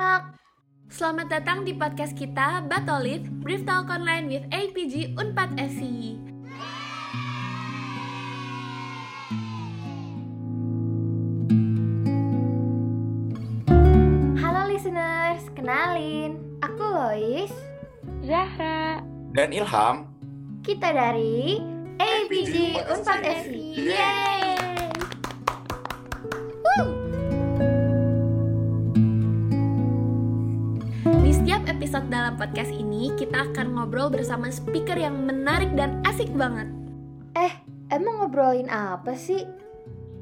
Selamat datang di podcast kita Batolit Brief Talk Online with APG Unpad SI. Halo listeners, kenalin, aku Lois. Zahra dan Ilham. Kita dari APG Unpad SI. Yeay! Di episode dalam podcast ini, kita akan ngobrol bersama speaker yang menarik dan asik banget. Eh, emang ngobrolin apa sih?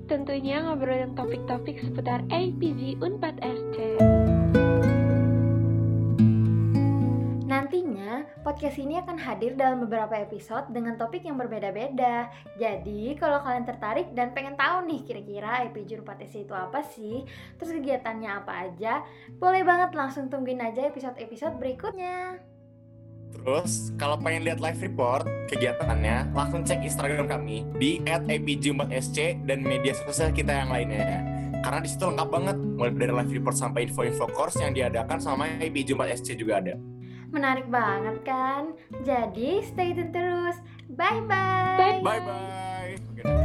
tentunya ngobrolin topik-topik seputar APG Unpad SC. Podcast ini akan hadir dalam beberapa episode dengan topik yang berbeda-beda. Jadi, kalau kalian tertarik dan pengen tahu nih kira-kira Unpad SI itu apa sih, terus kegiatannya apa aja, boleh banget langsung tungguin aja episode-episode berikutnya. Terus, kalau pengen lihat live report kegiatannya, langsung cek Instagram kami di @apg4sc dan media sosial kita yang lainnya. Karena di situ lengkap banget, mulai dari live report sampai info-info course yang diadakan sama APG4sc juga ada. Menarik banget kan? Jadi stay tune terus. Bye bye. Bye bye. bye, -bye.